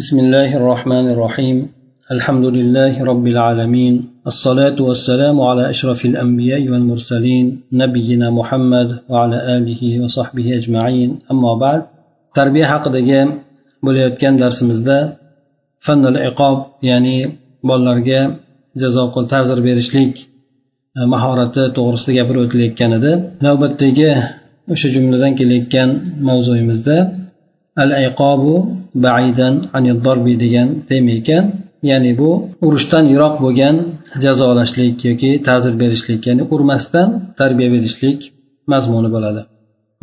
بسم الله الرحمن الرحيم الحمد لله رب العالمين الصلاة والسلام على أشرف الأنبياء والمرسلين نبينا محمد وعلى آله وصحبه أجمعين أما بعد تربية haqidagi bo'layotgan darsimizda fannul iqob ya'ni bolalarga jazo ta'zir berishlik mahorati to'g'risida gapirib o'tilayotgan edi navbatdagi o'sha jumladan kelayotgan mavzuyimizda al iqobu baidan darbi degan tema ekan ya'ni bu urushdan yiroq bo'lgan jazolashlik yoki ta'zir berishlik ya'ni urmasdan tarbiya berishlik mazmuni bo'ladi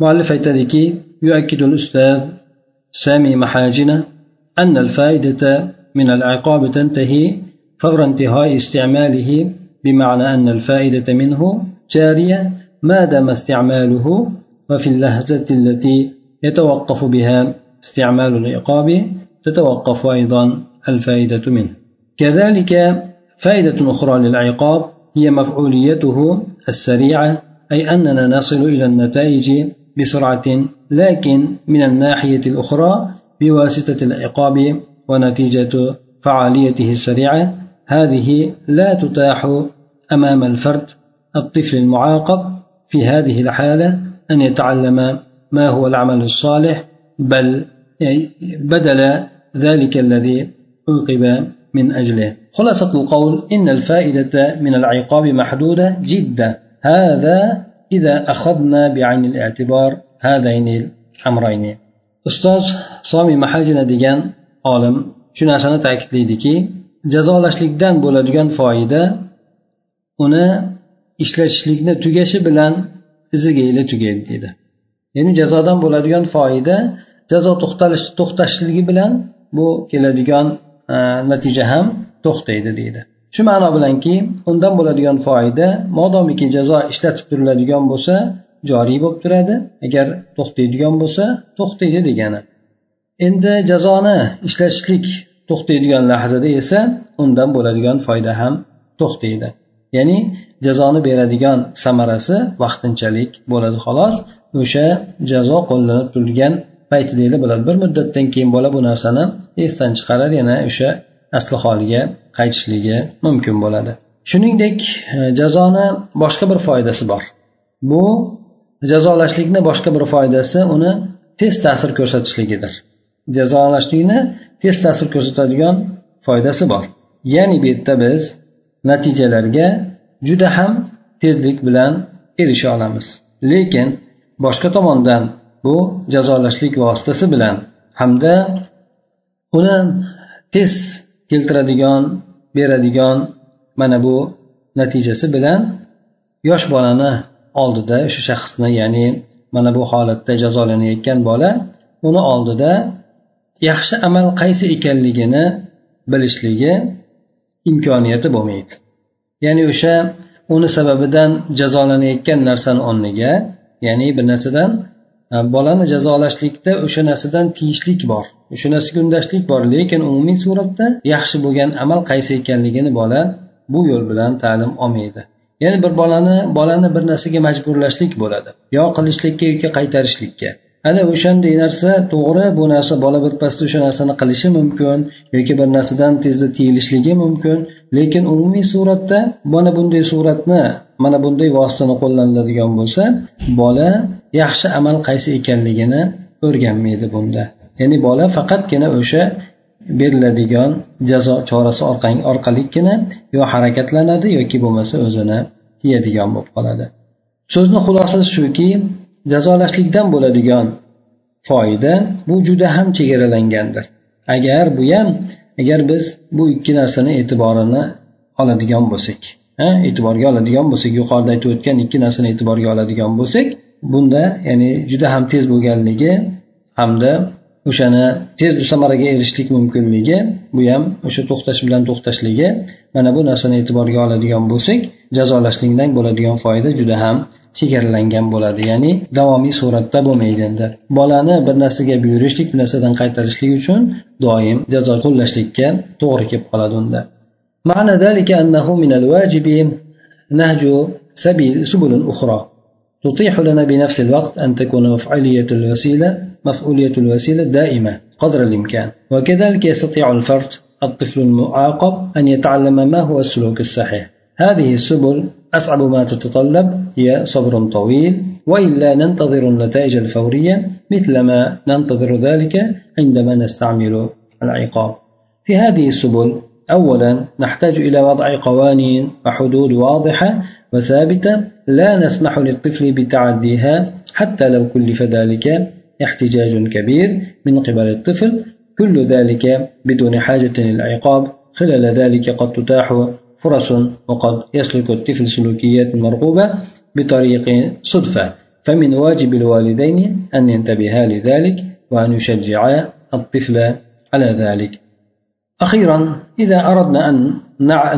muallif aytadiki يؤكد الأستاذ سامي محاجنة أن الفائدة من العقاب تنتهي فور انتهاء استعماله بمعنى أن الفائدة منه جارية ما دام استعماله وفي اللهجة التي يتوقف بها استعمال العقاب تتوقف أيضا الفائدة منه. كذلك فائدة أخرى للعقاب هي مفعوليته السريعة أي أننا نصل إلى النتائج بسرعة لكن من الناحية الأخرى بواسطة العقاب ونتيجة فعاليته السريعة هذه لا تتاح أمام الفرد الطفل المعاقب في هذه الحالة أن يتعلم ما هو العمل الصالح بل بدل ذلك الذي عوقب من أجله خلاصة القول إن الفائدة من العقاب محدودة جدا هذا إذا أخذنا بعين الاعتبار هذين الأمرين ustoz somiy mahajina degan olim shu narsani ta'kidlaydiki jazolashlikdan bo'ladigan foyda uni ishlatishlikni tugashi bilan iziga ila tugaydi deydi ya'ni jazodan bo'ladigan foyda jazo to'xtashligi bilan bu keladigan e, natija ham to'xtaydi deydi. Shu ma'no bilanki undan bo'ladigan foyda modomiki jazo ishlatib turiladigan bo'lsa joriy bo'lib turadi. Agar to'xtaydigan bo'lsa to'xtaydi degani. Endi jazoni ishlatishlik to'xtaydigan lahzada esa undan bo'ladigan foyda ham to'xtaydi. Ya'ni jazoni beradigan samarasi vaqtinchalik bo'ladi xolos. O'sha jazo qo'llanib turilgan paytidagina bo'ladi bir muddatdan keyin bola bu narsani esdan chiqarar yana o'sha asli holiga qaytishligi mumkin bo'ladi. Shuningdek e, jazoni boshqa bir foydasi bor. Bu jazolashlikni boshqa bir foydasi uni tez ta'sir ko'rsatishligidir. Jazolashlikni tez ta'sir ko'rsatadigan foydasi bor. Ya'ni bu yerda biz natijalarga juda ham tezlik bilan erisha olamiz. Lekin boshqa tomondan bu jazolashlik vositasi bilan hamda uni tez keltiradigan beradigan mana bu natijasi bilan yosh bolani oldida o'sha shaxsni ya'ni mana bu holatda jazolanayotgan bola uni oldida yaxshi amal qaysi ekanligini bilishligi imkoniyati bo'lmaydi. Ya'ni o'sha uni sababidan jazolanayotgan narsani o'rniga ya'ni bir narsadan bolani jazolashlikda o'sha narsadan tiyishlik bor o'sha narsaga undashlik bor lekin umumiy suratda yaxshi bo'lgan amal qaysi ekanligini bola bu yo'l bilan ta'lim olmaydi. Ya'ni bir bolani bolani bir narsaga majburlashlik bo'ladi yo qilishlikka yoki qaytarishlikka. Ana o'shanday narsa to'g'ri bu narsa bola birpasda o'sha narsani qilishi mumkin yoki bir narsadan tezda tiyilishligi mumkin. Lekin umumiy suratda mana bunday suratni mana bunday vositani qo'llaniladigan bo'lsa bola yaxshi amal qaysi ekanligini o'rganmaydi bunda. Ya'ni bola faqatgina o'sha beriladigan jazo chorasi orqaligina yo harakatlanadi yoki bo'lmasa o'zini tiyadigan bo'lib qoladi. So'zni xulosasi shuki jazolashlikdan bo'ladigan foyda bu juda ham chegaralangandir. Agar bu ham agar biz bu ikki narsani e'tiborini oladigan bo'lsak e'tiborga oladigan bo'lsak yuqorida aytib o'tgan ikki narsani e'tiborga oladigan bo'lsak bunda ya'ni juda ham tez bo'lganligi hamda o'shani tez samaraga erishishlik mumkinligi bu ham o'sha to'xtash bilan to'xtashligi mana bu narsani e'tiborga oladigan bo'lsak jazolashlikdan bo'ladigan foyda juda ham chegaralangan bo'ladi ya'ni davomiy suratda bo'lmaydi endi bolani bir narsaga buyurishlik bir narsadan qaytarishlik uchun doim jazo qo'llashlikka to'g'ri kelib qoladi unda معنى ذلك أنه من الواجب نهج سبيل سبل أخرى تطيح لنا بنفس الوقت أن تكون مفعولية الوسيلة مفعولية الوسيلة دائمة قدر الإمكان. وكذلك يستطيع الفرد الطفل المعاقب أن يتعلم ما هو السلوك الصحيح. هذه السبل أصعب ما تتطلب هي صبر طويل وإلا ننتظر النتائج الفورية مثلما ننتظر ذلك عندما نستعمل العقاب. في هذه السبل أولا نحتاج إلى وضع قوانين وحدود واضحة وثابتة لا نسمح للطفل بتعديها حتى لو كلف ذلك احتجاج كبير من قبل الطفل كل ذلك بدون حاجة للعقاب. خلال ذلك قد تتاح فرص وقد يسلك الطفل سلوكيات مرغوبة بطريق صدفة. فمن واجب الوالدين أن ينتبها لذلك وأن يشجعا الطفل على ذلك. أخيرا إذا أردنا أن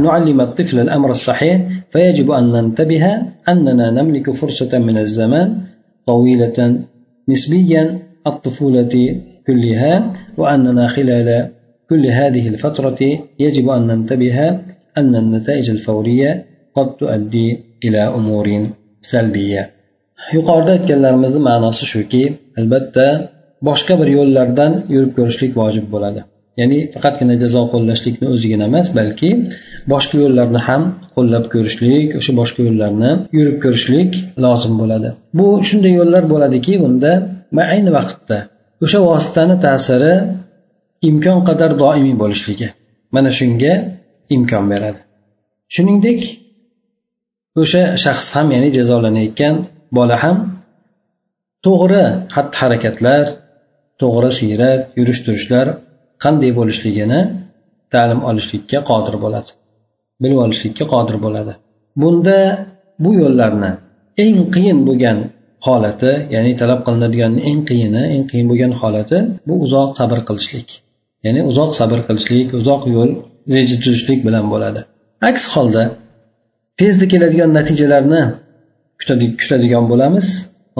نعلم الطفل الأمر الصحيح فيجب أن ننتبه أننا نملك فرصة من الزمان طويلة نسبيا الطفولة كلها وأننا خلال كل هذه الفترة يجب أن ننتبه أن النتائج الفورية قد تؤدي إلى أمور salbiya yuqorida aytganlarimizni ma'nosi shuki albatta boshqa bir yo'llardan yurib ko'rishlik vojib bo'ladi. Ya'ni faqatgina jazo qo'llashlikni o'zigina emas balki boshqa yo'llarni ham qo'llab ko'rishlik o'sha boshqa yo'llarni yurib ko'rishlik lozim bo'ladi. Bu shunday yo'llar bo'ladiki unda ayni vaqtda o'sha vositani ta'siri imkon qadar doimiy bo'lishligi mana shunga imkon beradi. Shuningdek o'sha shaxs ham ya'ni jazolanayotgan bola ham to'g'ri xatti harakatlar to'g'ri siyrat yurish turishlar qanday bo'lishligini ta'lim olishlikka qodir bo'ladi bilib olishlikka qodir bo'ladi. Bunda bu yo'llarni eng qiyin bo'lgan holati ya'ni talab qilinadigan eng qiyini eng qiyin bo'lgan holati bu uzoq sabr qilishlik. Ya'ni uzoq sabr qilishlik uzoq yo'l reja tuzishlik bilan bo'ladi. Aks holda tezda keladigan natijalarni kutadigan bo'lamiz.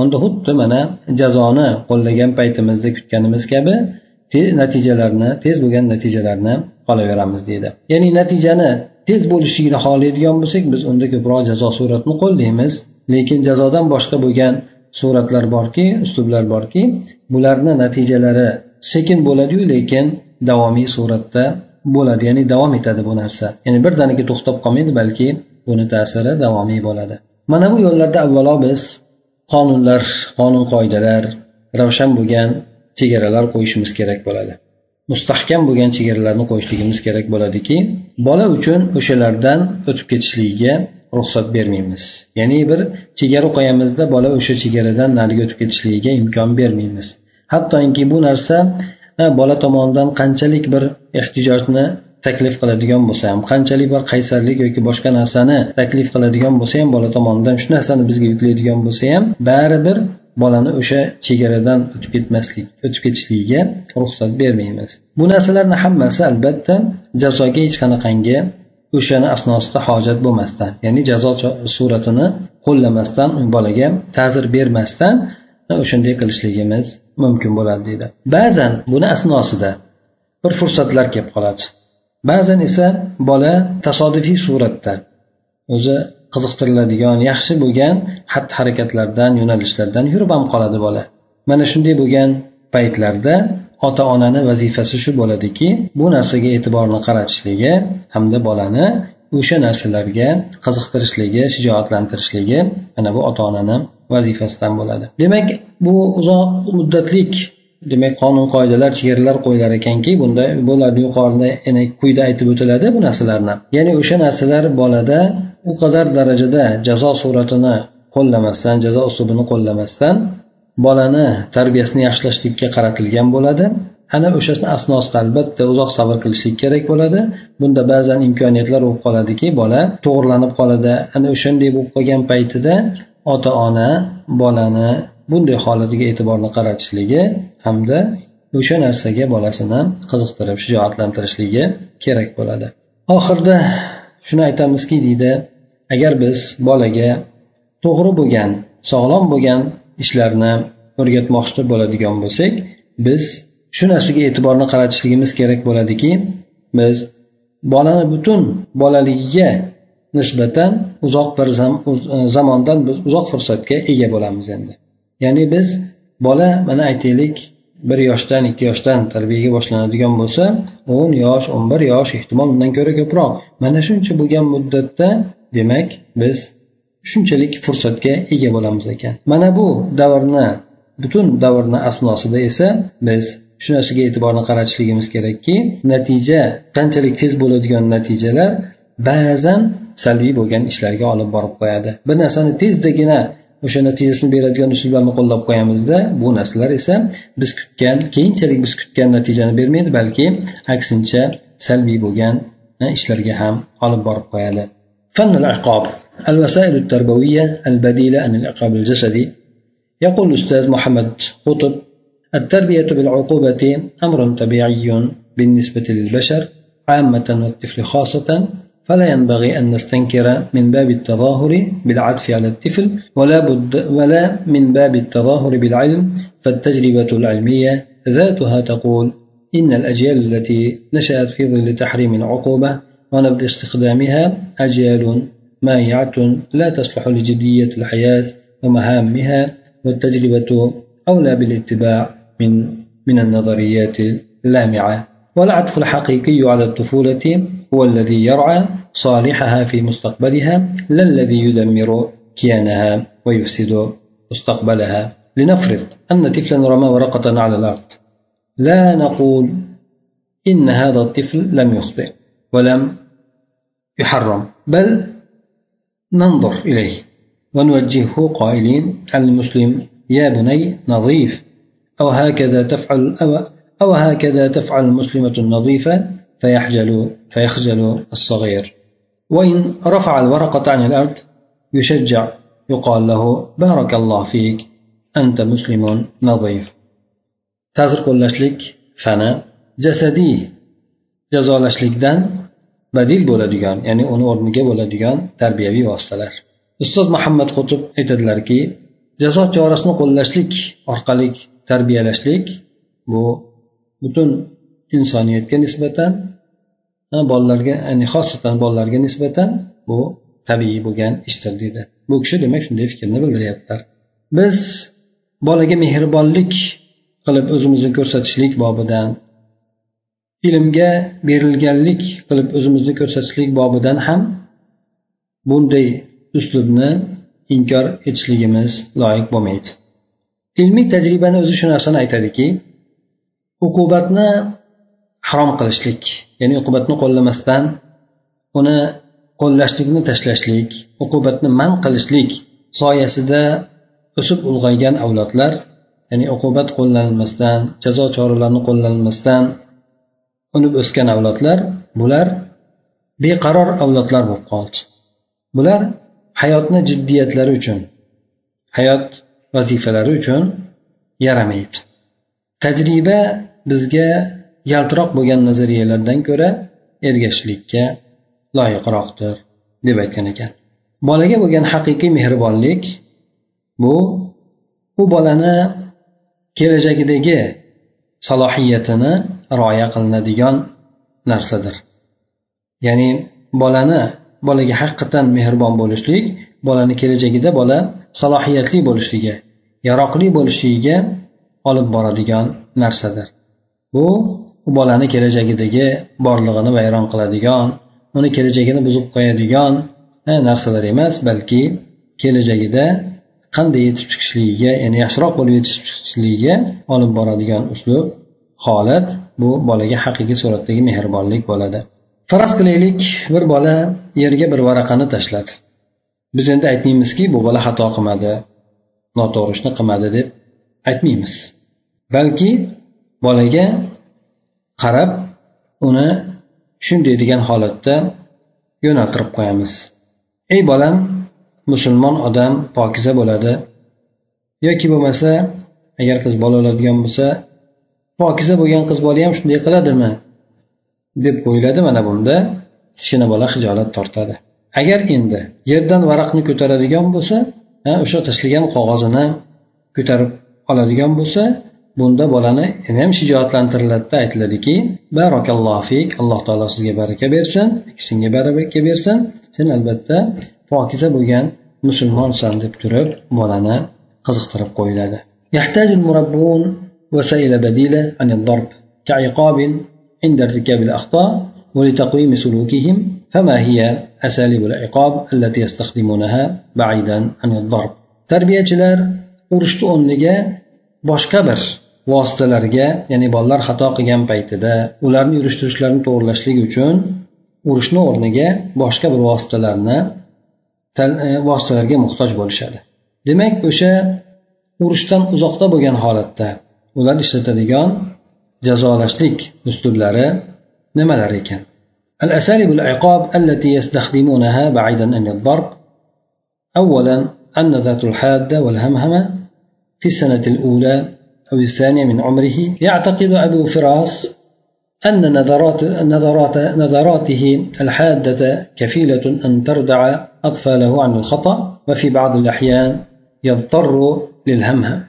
Unda xuddi mana jazoni qo'llagan paytimizda kutganimiz kabi natijalarni tez bo'lgan natijalarni olaveramiz deydi. Ya'ni natijani tez bo'lishligini xohlaydigan bo'lsak biz unda ko'proq jazo suratini qo'llaymiz. Lekin jazodan boshqa bo'lgan suratlar borki uslublar borki bularni natijalari sekin bo'ladiyu lekin davomiy suratda bo'ladi ya'ni davom etadi bu narsa. Ya'ni birdaniga to'xtab qolmaydi balki buni ta'siri davomiy bo'ladi. Mana bu yo'llarda avvalo biz qonunlar qonun qoidalar ravshan bo'lgan chegaralar qo'yishimiz kerak bo'ladi. Mustahkam bo'lgan chegaralarni qo'yishligimiz kerak bo'ladiki bola uchun o'shalardan o'tib ketishligiga ruxsat bermaymiz. Ya'ni bir chegara qo'yamizda bola o'sha chegaradan nariga o'tib ketishligiga imkon bermaymiz. Hattoki bu narsa bola tomonidan qanchalik bir ehtijojni taklif qiladigan bo'lsa ham qanchalik bir qaysarlik yoki boshqa narsani taklif qiladigan bo'lsa ham bola tomonidan shu narsani bizga yuklaydigan bo'lsa ham baribir bolani o'sha chegaradan o'tib ketmaslik o'tib ketishligiga ruxsat bermaymiz. Bu narsalarni hammasi albatta jazoga hech qanaqangi o'shani asnosida hojat bo'lmasdan ya'ni jazo suratini qo'llamasdan bolaga ta'zir bermasdan e, o'shanday qilishligimiz mumkin bo'ladi deydi. Ba'zan buni asnosida bir fursatlar kelib qoladi. Ba'zan esa bola tasodifiy suratda o'zi qiziqtiriladigan yaxshi bo'lgan xatti harakatlardan yo'nalishlardan yurib ham qoladi bola. Mana shunday bo'lgan paytlarda ota onani vazifasi shu bo'ladiki bu narsaga e'tiborni qaratishligi hamda bolani o'sha narsalarga qiziqtirishligi shijoatlantirishligi mana bu ota onani vazifasidan bo'ladi. Demak bu uzoq muddatlik demak qonun qoidalar chegaralar qo'yilar ekanki bunda bularni yuqorida yana quyida aytib o'tiladi bu narsalarni. Ya'ni o'sha narsalar bolada u qadar darajada jazo suratini qo'llamasdan jazo uslubini qo'llamasdan bolani tarbiyasini yaxshilashlikka qaratilgan bo'ladi. Ana o'sha asnosida albatta uzoq sabr qilishlik kerak bo'ladi. Bunda ba'zan imkoniyatlar bo'lib qoladiki bola to'g'irlanib qoladi. Ana o'shanday bo'lib qolgan paytida ota ona bolani bunday holatiga e'tiborni qaratishligi hamda o'sha narsaga bolasini qiziqtirib shijoatlantirishligi kerak bo'ladi. Oxirida shuni aytamizki deydi agar biz bolaga to'g'ri bo'lgan sog'lom bo'lgan ishlarni o'rgatmoqchi bo'ladigan bo'lsak biz shu narsaga e'tiborni qaratishligimiz kerak bo'ladiki biz bolani butun bolaligiga nisbatan uzoq bir zamondan biz uzoq fursatga ega bo'lamiz endi. Ya'ni biz bola mana aytaylik bir yoshdan ikki yoshdan tarbiyaga boshlanadigan bo'lsa o'n yosh o'n bir yosh ehtimol undan ko'ra ko'proq. Mana shuncha bo'lgan muddatda demak biz shunchalik fursatga ega bo'lamiz ekan. Mana bu davrni butun davrni asnosida esa biz shu narsaga e'tiborni qaratishligimiz kerakki natija qanchalik tez bo'ladigan natijalar ba'zan salbiy bo'lgan ishlarga olib borib qo'yadi. Bir narsani tezdagina o'sha natijasini beradigan usullarni qo'llab qo'yamizda bu narsalar esa biz kutgan keyinchalik biz kutgan natijani bermaydi balki aksincha salbiy bo'lgan ishlarga ham olib borib qo'yadi الوسائل التربوية البديلة عن العقاب الجسدي يقول الأستاذ محمد قطب التربية بالعقوبة أمر طبيعي بالنسبة للبشر عامة والطفل خاصة فلا ينبغي أن نستنكر من باب التظاهر بالعطف على الطفل ولا, بد ولا من باب التظاهر بالعلم فالتجربة العلمية ذاتها تقول إن الأجيال التي نشأت في ظل تحريم العقوبة ونبذ استخدامها أجيال مائعة لا تصلح لجدية الحياة ومهامها والتجربة أولى بالاتباع من من النظريات اللامعة. والعطف الحقيقي على الطفولة هو الذي يرعى صالحها في مستقبلها لا الذي يدمر كيانها ويفسد مستقبلها. لنفرض أن طفلا رمى ورقة على الأرض. لا نقول إن هذا الطفل لم يخطئ ولم يحرم بل ننظر إليه ونوجهه قائلين المسلم يا بني نظيف أو هكذا تفعل أو, أو هكذا تفعل المسلمة النظيفة؟ فيحجل فيخجل الصغير وإن رفع الورقة عن الأرض يشجع يقال له بارك الله فيك أنت مسلم نظيف ta'zir qo'llashlik fani jasadiy jazolashlikdan badil bo'ladigan ya'ni uni o'rniga bo'ladigan tarbiyaviy vositalar ustoz muhammad qutub aytadilarki jazo chorasini qo'llashlik orqali tarbiyalashlik bu butun insoniyatga nisbatan bolalarga ya'ni xosatan bolalarga nisbatan bu tabiiy bo'lgan ishdir deydi bu kishi demak shunday fikrni bildiryaptilar. Biz bolaga mehribonlik qilib o'zimizni ko'rsatishlik bobidan ilmga berilganlik qilib o'zimizni ko'rsatishlik bobidan ham bunday uslubni inkor etishligimiz loyiq bo'lmaydi. Ilmiy tajribani o'zi shu narsani aytadiki uqubatni harom qilishlik ya'ni uqubatni qo'llamasdan uni qo'llashlikni tashlashlik uqubatni man qilishlik soyasida o'sib ulg'aygan avlodlar ya'ni uqubat qo'llanilmasdan jazo choralarini qo'llanilmasdan unib o'sgan avlodlar bular beqaror avlodlar bo'lib qoldi. Bular hayotni jiddiyatlari uchun hayot vazifalari uchun yaramaydi. Tajriba bizga yaltiroq bo'lgan nazariyalardan ko'ra ergashishlikka loyiqroqdir deb aytgan ekan. Bolaga bo'lgan haqiqiy mehribonlik bu u bolani kelajagidagi salohiyatini rioya qilinadigan narsadir. Ya'ni bolani bolaga haqiqatdan mehribon bo'lishlik bolani kelajagida bola salohiyatli bo'lishligi yaroqli bo'lishligiga olib boradigan narsadir. Bu bolani kelajagidagi borlig'ini vayron qiladigan uni kelajagini buzib qo'yadigan e, narsalar emas balki kelajagida qanday yetib chiqishligiga ya'ni yaxshiroq bo'lib yetib chiqishligiga olib boradigan uslub holat bu bolaga haqiqiy suratdagi mehribonlik bo'ladi. Faraz qilaylik bir bola yerga bir varaqani tashladi. Biz endi aytmaymizki bu bola xato qilmadi noto'g'ri ishni qilmadi deb aytmaymiz. Balki bolaga qarab uni shunday degan holatda yo'naltirib qo'yamiz. Ey bolam musulmon odam pokiza bo'ladi. Yoki bo'lmasa agar qiz bola bo'ladigan bo'lsa pokiza bo'lgan qiz bola ham shunday qiladimi? deb o'yladi mana bunda kichkina bola hijolat tortadi. Agar endi yerdan varaqni ko'taradigan bo'lsa o'sha tashlagan qog'ozini ko'tarib oladigan bo'lsa bunda bolani yana ham shijoatlantiriladida aytiladiki barokallohu fik alloh taolo sizga baraka bersin senga baraka bersin sen albatta pokiza bo'lgan musulmonsan deb turib bolani qiziqtirib qo'yiladi يحتاج المربون وسائل بديلة عن الضرب كعقاب عند ارتكاب الأخطاء ولتقويم سلوكهم فما هي أساليب العقاب التي يستخدمونها بعيدا عن الضرب tarbiyachilar urushni o'rniga boshqa bir vositalarga ya'ni bolalar xato qilgan paytida ularni yurish turishlarini to'g'irlashlik uchun urushni o'rniga boshqa bir vositalarni e, vositalarga muhtoj bo'lishadi demak o'sha urushdan uzoqda bo'lgan holatda ular ishlatadigan jazolashlik uslublari nimalar ekan الأساليب العقاب التي يستخدمونها بعيدا عن الضرب أولا النذات الحادة والهمهمة في السنة الأولى أو الثانية من عمره. يعتقد أبو فراس أن نظرات نظرات نظراته الحادة كفيلة أن تردع أطفاله عن الخطأ وفي بعض الأحيان يضطر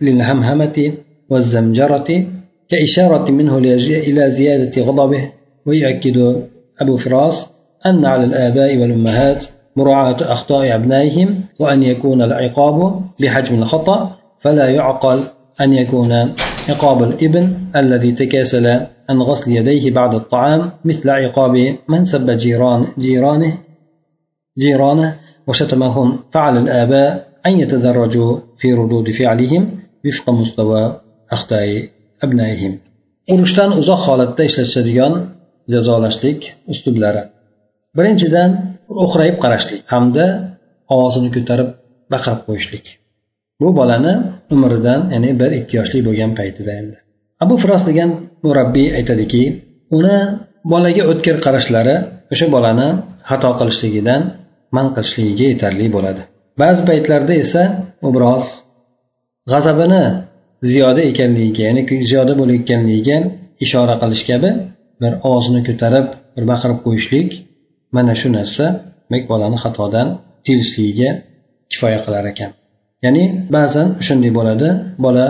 للهمهمة والزمجرة كإشارة منه إلى زيادة غضبه. ويؤكد أبو فراس أن على الآباء والأمهات مراعاة أخطاء أبنائهم وأن يكون العقاب بحجم الخطأ فلا يعقل أن يكون عقاب الابن الذي تكاسل عن غسل يديه بعد الطعام مثل عقاب من سب جيران جيرانه جيرانه وشتمهم فعلى الآباء أن يتدرجوا في ردود فعلهم وفق مستوى أخطاء أبنائهم urushdan uzoq holatda ishlatishadigan jazolashlik uslublari birinchidan o'qrayib qarashlik hamda ovozini ko'tarib baqirib qo'yishlik Bu bolani umridan ya'ni bir ikki yoshli bo'lgan paytida endi. Abu firos degan murabbiy aytadiki uni bolaga o'tkir qarashlari o'sha bolani xato qilishligidan man qilishligiga yetarli bo'ladi. Ba'zi paytlarda esa u biroz g'azabini ziyoda ekanligiga ya'ni ziyoda bo'layotganligiga ishora qilish kabi bir ovozini ko'tarib bir baqirib qo'yishlik mana shu narsa demak bolani xatodan tiyilishligiga kifoya qilar ekan. Ya'ni ba'zan shunday bo'ladi. Bola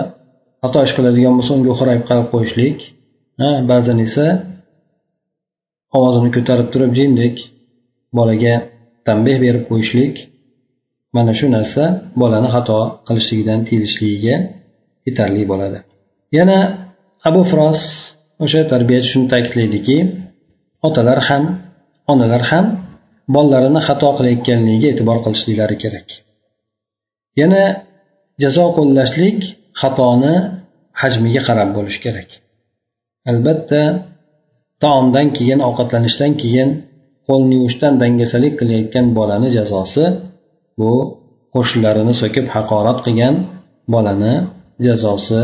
xato ish qiladigan bo'lsa unga xo'rayib qarab qo'yishlik ba'zan esa ovozini ko'tarib turib jindek bolaga tanbeh berib qo'yishlik. Mana shu narsa bolani xato qilishligidan tiyilishligiga yetarli bo'ladi. Yana abu firos o'sha tarbiyachi shuni ta'kidlaydiki otalar ham onalar ham bolalarini xato qilayotganligiga e'tibor qilishliklari kerak. Yana jazo qo'llashlik xatoni hajmiga qarab bo'lishi kerak. Albatta taomdan keyin ovqatlanishdan keyin qo'lni yuvishdan dangasalik qilayotgan bolani jazosi bu qo'shnilarini so'kib haqorat qilgan bolani jazosi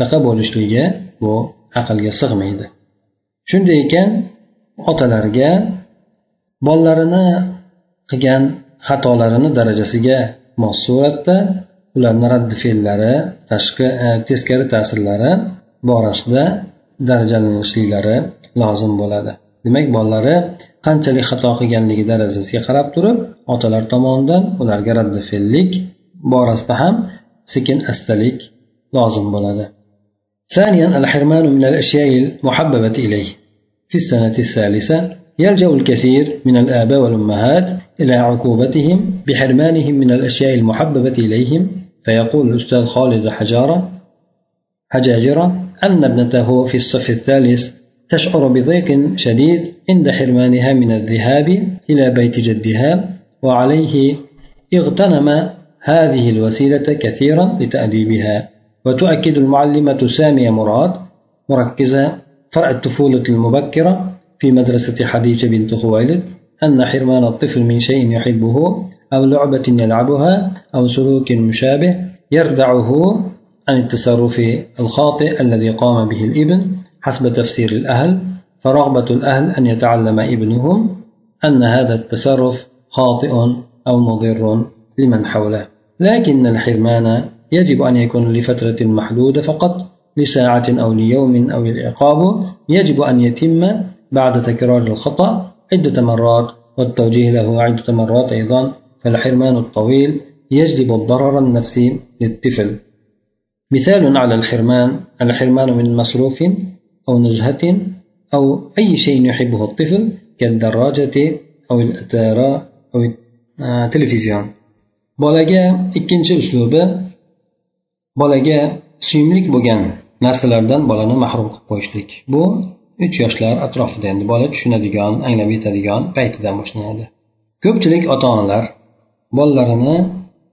daqa bo'lishligi bu aqlga sig'maydi. Shunday ekan otalarga bolalarini qilgan xatolarini darajasiga mos suratda ularni raddi fe'llari tashqi e, teskari ta'sirlari borasida darajalanishliklari lozim bo'ladi demak bolalari qanchalik xato qilganligi darajasiga qarab turib otalar tomonidan ularga raddi fe'llik borasida ham sekin astalik lozim bo'ladi ثانيا الحرمان من الأشياء المحببة إليه في السنة الثالثة يلجأ الكثير من الآباء والأمهات إلى عقوبتهم بحرمانهم من الأشياء المحببة إليهم. فيقول الأستاذ خالد حجارة حجاجرة أن ابنته في الصف الثالث تشعر بضيق شديد عند حرمانها من الذهاب إلى بيت جدها وعليه اغتنم هذه الوسيلة كثيرا لتأديبها. وتؤكد المعلمة سامية مراد مركزة فرع الطفولة المبكرة في مدرسة حديجة بنت خويلد أن حرمان الطفل من شيء يحبه أو لعبة يلعبها أو سلوك مشابه يردعه عن التصرف الخاطئ الذي قام به الإبن حسب تفسير الأهل فرغبة الأهل أن يتعلم ابنهم أن هذا التصرف خاطئ أو مضر لمن حوله. لكن الحرمان يجب أن يكون لفترة محدودة فقط لساعة أو ليوم أو العقاب يجب أن يتم بعد تكرار الخطأ عدة مرات والتوجيه له عدة مرات أيضا فالحرمان الطويل يجلب الضرر النفسي للطفل. مثال على الحرمان الحرمان من مصروف أو نزهة أو أي شيء يحبه الطفل كالدراجة أو الأتارة televizion bolaga ikkinchi uslubi bolaga suyumli bo'lgan narsalardan bolani mahrum qilib qo'yishlik bu uch yoshlar atrofida endi bola tushunadigan anglab yetadigan paytidan boshlanadi. Ko'pchilik ota onalar bolalarini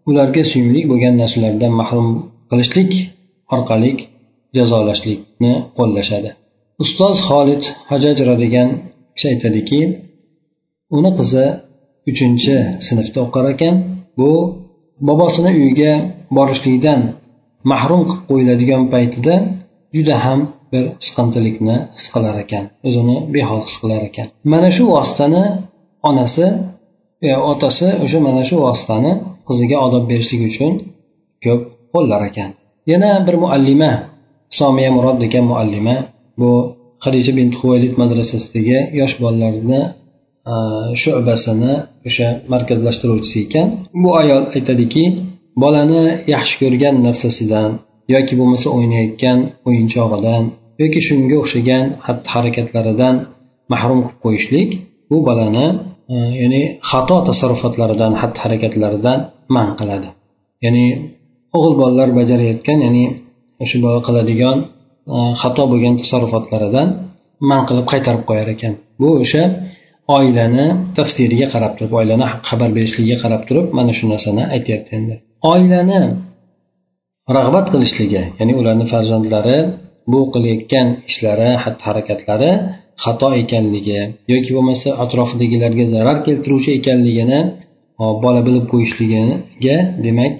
ularga suyumli bo'lgan narsalardan mahrum qilishlik orqali jazolashlikni qo'llashadi. Ustoz xolid hajajra degan kishi aytadiki uni qizi uchinchi sinfda o'qir ekan. Bu bobosini uyiga borishlikdan mahrum qilib qo'yiladigan paytida juda ham bir siqintilikni his qilar ekan o'zini behol his qilar ekan. Mana shu vositani onasi e, otasi o'sha mana shu vositani qiziga odob berishlik uchun ko'p qo'llar ekan. Yana bir muallima somiya murod degan muallima bu hadisha bin huvaylid madrasasidagi yosh bolalarni e, shu'basini o'sha markazlashtiruvchisi ekan. Bu ayol aytadiki bolani yaxshi ko'rgan narsasidan yoki bo'lmasa o'ynayotgan o'yinchog'idan yoki shunga o'xshagan xatti harakatlaridan mahrum qilib qo'yishlik bu bolani e, ya'ni xato tasarrufotlaridan xatti harakatlaridan man qiladi. Ya'ni o'g'il bolalar bajarayotgan ya'ni o'sha bola qiladigan e, xato bo'lgan tasarrufotlaridan man qilib qaytarib qo'yar ekan. Bu o'sha oilani tafsiriga qarab turib oilani xabar berishligiga qarab turib mana shu narsani aytyapti endi. Oilani rag'bat qilishligi ya'ni ularni farzandlari bu qilayotgan ishlari xatti harakatlari xato ekanligi yoki bo'lmasa atrofidagilarga zarar keltiruvchi ekanligini bola bilib qo'yishligiga demak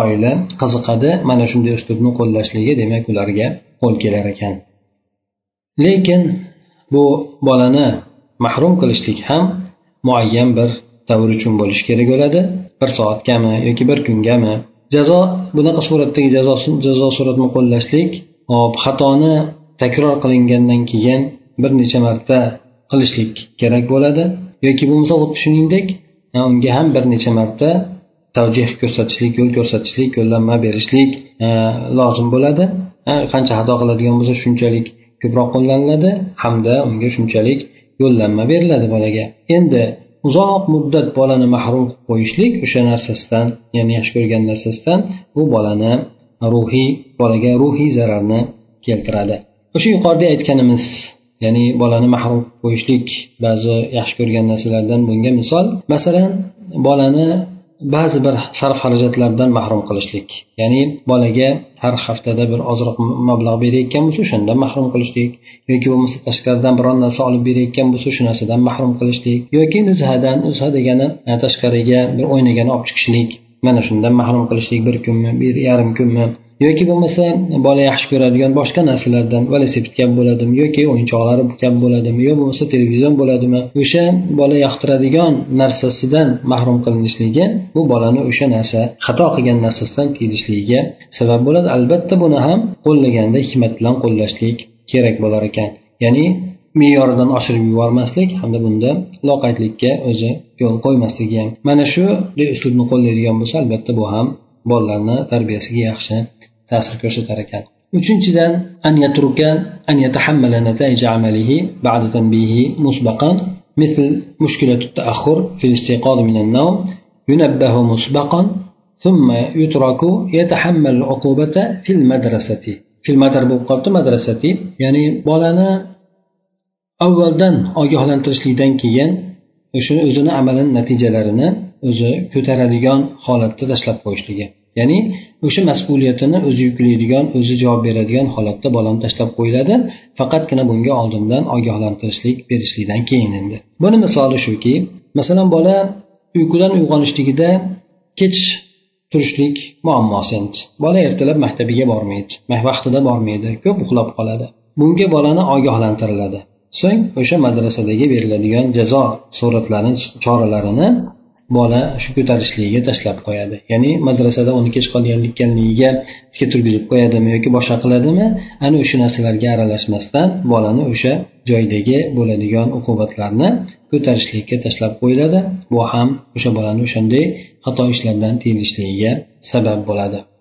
oila qiziqadi. Mana shunday uslubni qo'llashligi demak ularga qo'l kelar ekan. Lekin bu bolani mahrum qilishlik ham muayyan bir davr uchun bo'lishi kerak bo'ladi. Bir soatgami yoki bir kungami jazo bunaqa suratdagi jazo jazo suratini qo'llashlik hop xatoni takror qilingandan keyin bir necha marta qilishlik kerak bo'ladi. Yoki bo'lmasa xuddi shuningdek unga ham bir necha marta tavjih ko'rsatishlik yo'l ko'rsatishlik yo'llanma berishlik lozim bo'ladi. Qancha xato qiladigan bo'lsa shunchalik ko'proq qo'llaniladi hamda unga shunchalik yo'llanma beriladi bolaga. Endi uzoq muddat bolani mahrum qilib qo'yishlik o'sha narsasidan ya'ni yaxshi ko'rgan narsasidan bu bolani ruhiy bolaga ruhiy zararni keltiradi. O'sha yuqorida aytganimiz ya'ni bolani mahrum qo'yishlik ba'zi yaxshi ko'rgan narsalardan bunga misol masalan bolani ba'zi bir sarf xarajatlardan mahrum qilishlik. Ya'ni bolaga har haftada bir ozroq mablag' berayotgan bo'lsa o'shandan mahrum qilishlik. Yoki bo'lmasa tashqaridan biron narsa olib berayotgan bo'lsa shu narsadan mahrum qilishlik. Yoki nuzhadan nuzha degani tashqariga bir o'ynagani olib chiqishlik. Mana shundan mahrum qilishlik bir kunmi bir yarim kunmi? Yoki bo'lmasa bola yaxshi ko'radigan boshqa narsalardan velosiped kabi bo'ladimi? Yoki o'yinchoqlari kabi bo'ladimi? Yo bo'lmasa televizion bo'ladimi? O'sha bola yoqtiradigan narsasidan mahrum qilinishligi bu bolani o'sha narsa xato qilgan narsasidan tiyilishligiga sabab bo'ladi. Albatta buni ham qo'llaganda hikmat bilan qo'llashlik kerak bo'lar ekan. Ya'ni me'yoridan oshirib yubormaslik hamda bunda loqaydlikka o'zi yo'l qo'ymasligi ham mana shu uslubni qo'llaydigan bo'lsa albatta bu ham bolalarni tarbiyasiga yaxshi ta'sir ko'rsatar ekan uchinchidan an yatruka an yatahammala nata'ij amalihi ba'da tanbihi musbaqan مثل مشكلة التأخر في الاستيقاظ من النوم ينبه مسبقا ثم يترك يتحمل العقوبة في المدرسة في المدرسة bo'lib madrasati ya'ni bolani avvaldan ogohlantirishlikdan keyin o'sha o'zini amalini natijalarini o'zi ko'taradigan holatda tashlab qo'yishligi. Ya'ni o'sha mas'uliyatini o'zi yuklaydigan o'zi javob beradigan holatda bolani tashlab qo'yiladi faqatgina bunga oldindan ogohlantirishlik berishlikdan keyin endi. Buni misoli shuki masalan bola uyqudan uyg'onishligida kech turishlik muammosi endi. Bola ertalab maktabiga bormaydi vaqtida bormaydi ko'p uxlab qoladi. Bunga bolani ogohlantiriladi. So'ng o'sha madrasadagi beriladigan jazo suratlarini choralarini bola shu ko'tarishligiga tashlab qo'yadi. Ya'ni madrasada uni kech qolganligiga tikka turgizib qo'yadimi yoki boshqa qiladimi? Ana o'sha narsalarga aralashmasdan bolani o'sha joydagi bo'ladigan uqubatlarni ko'tarishlikka tashlab qo'yiladi. Bu ham o'sha bolani o'shanday xato ishlardan tiyilishligiga sabab bo'ladi.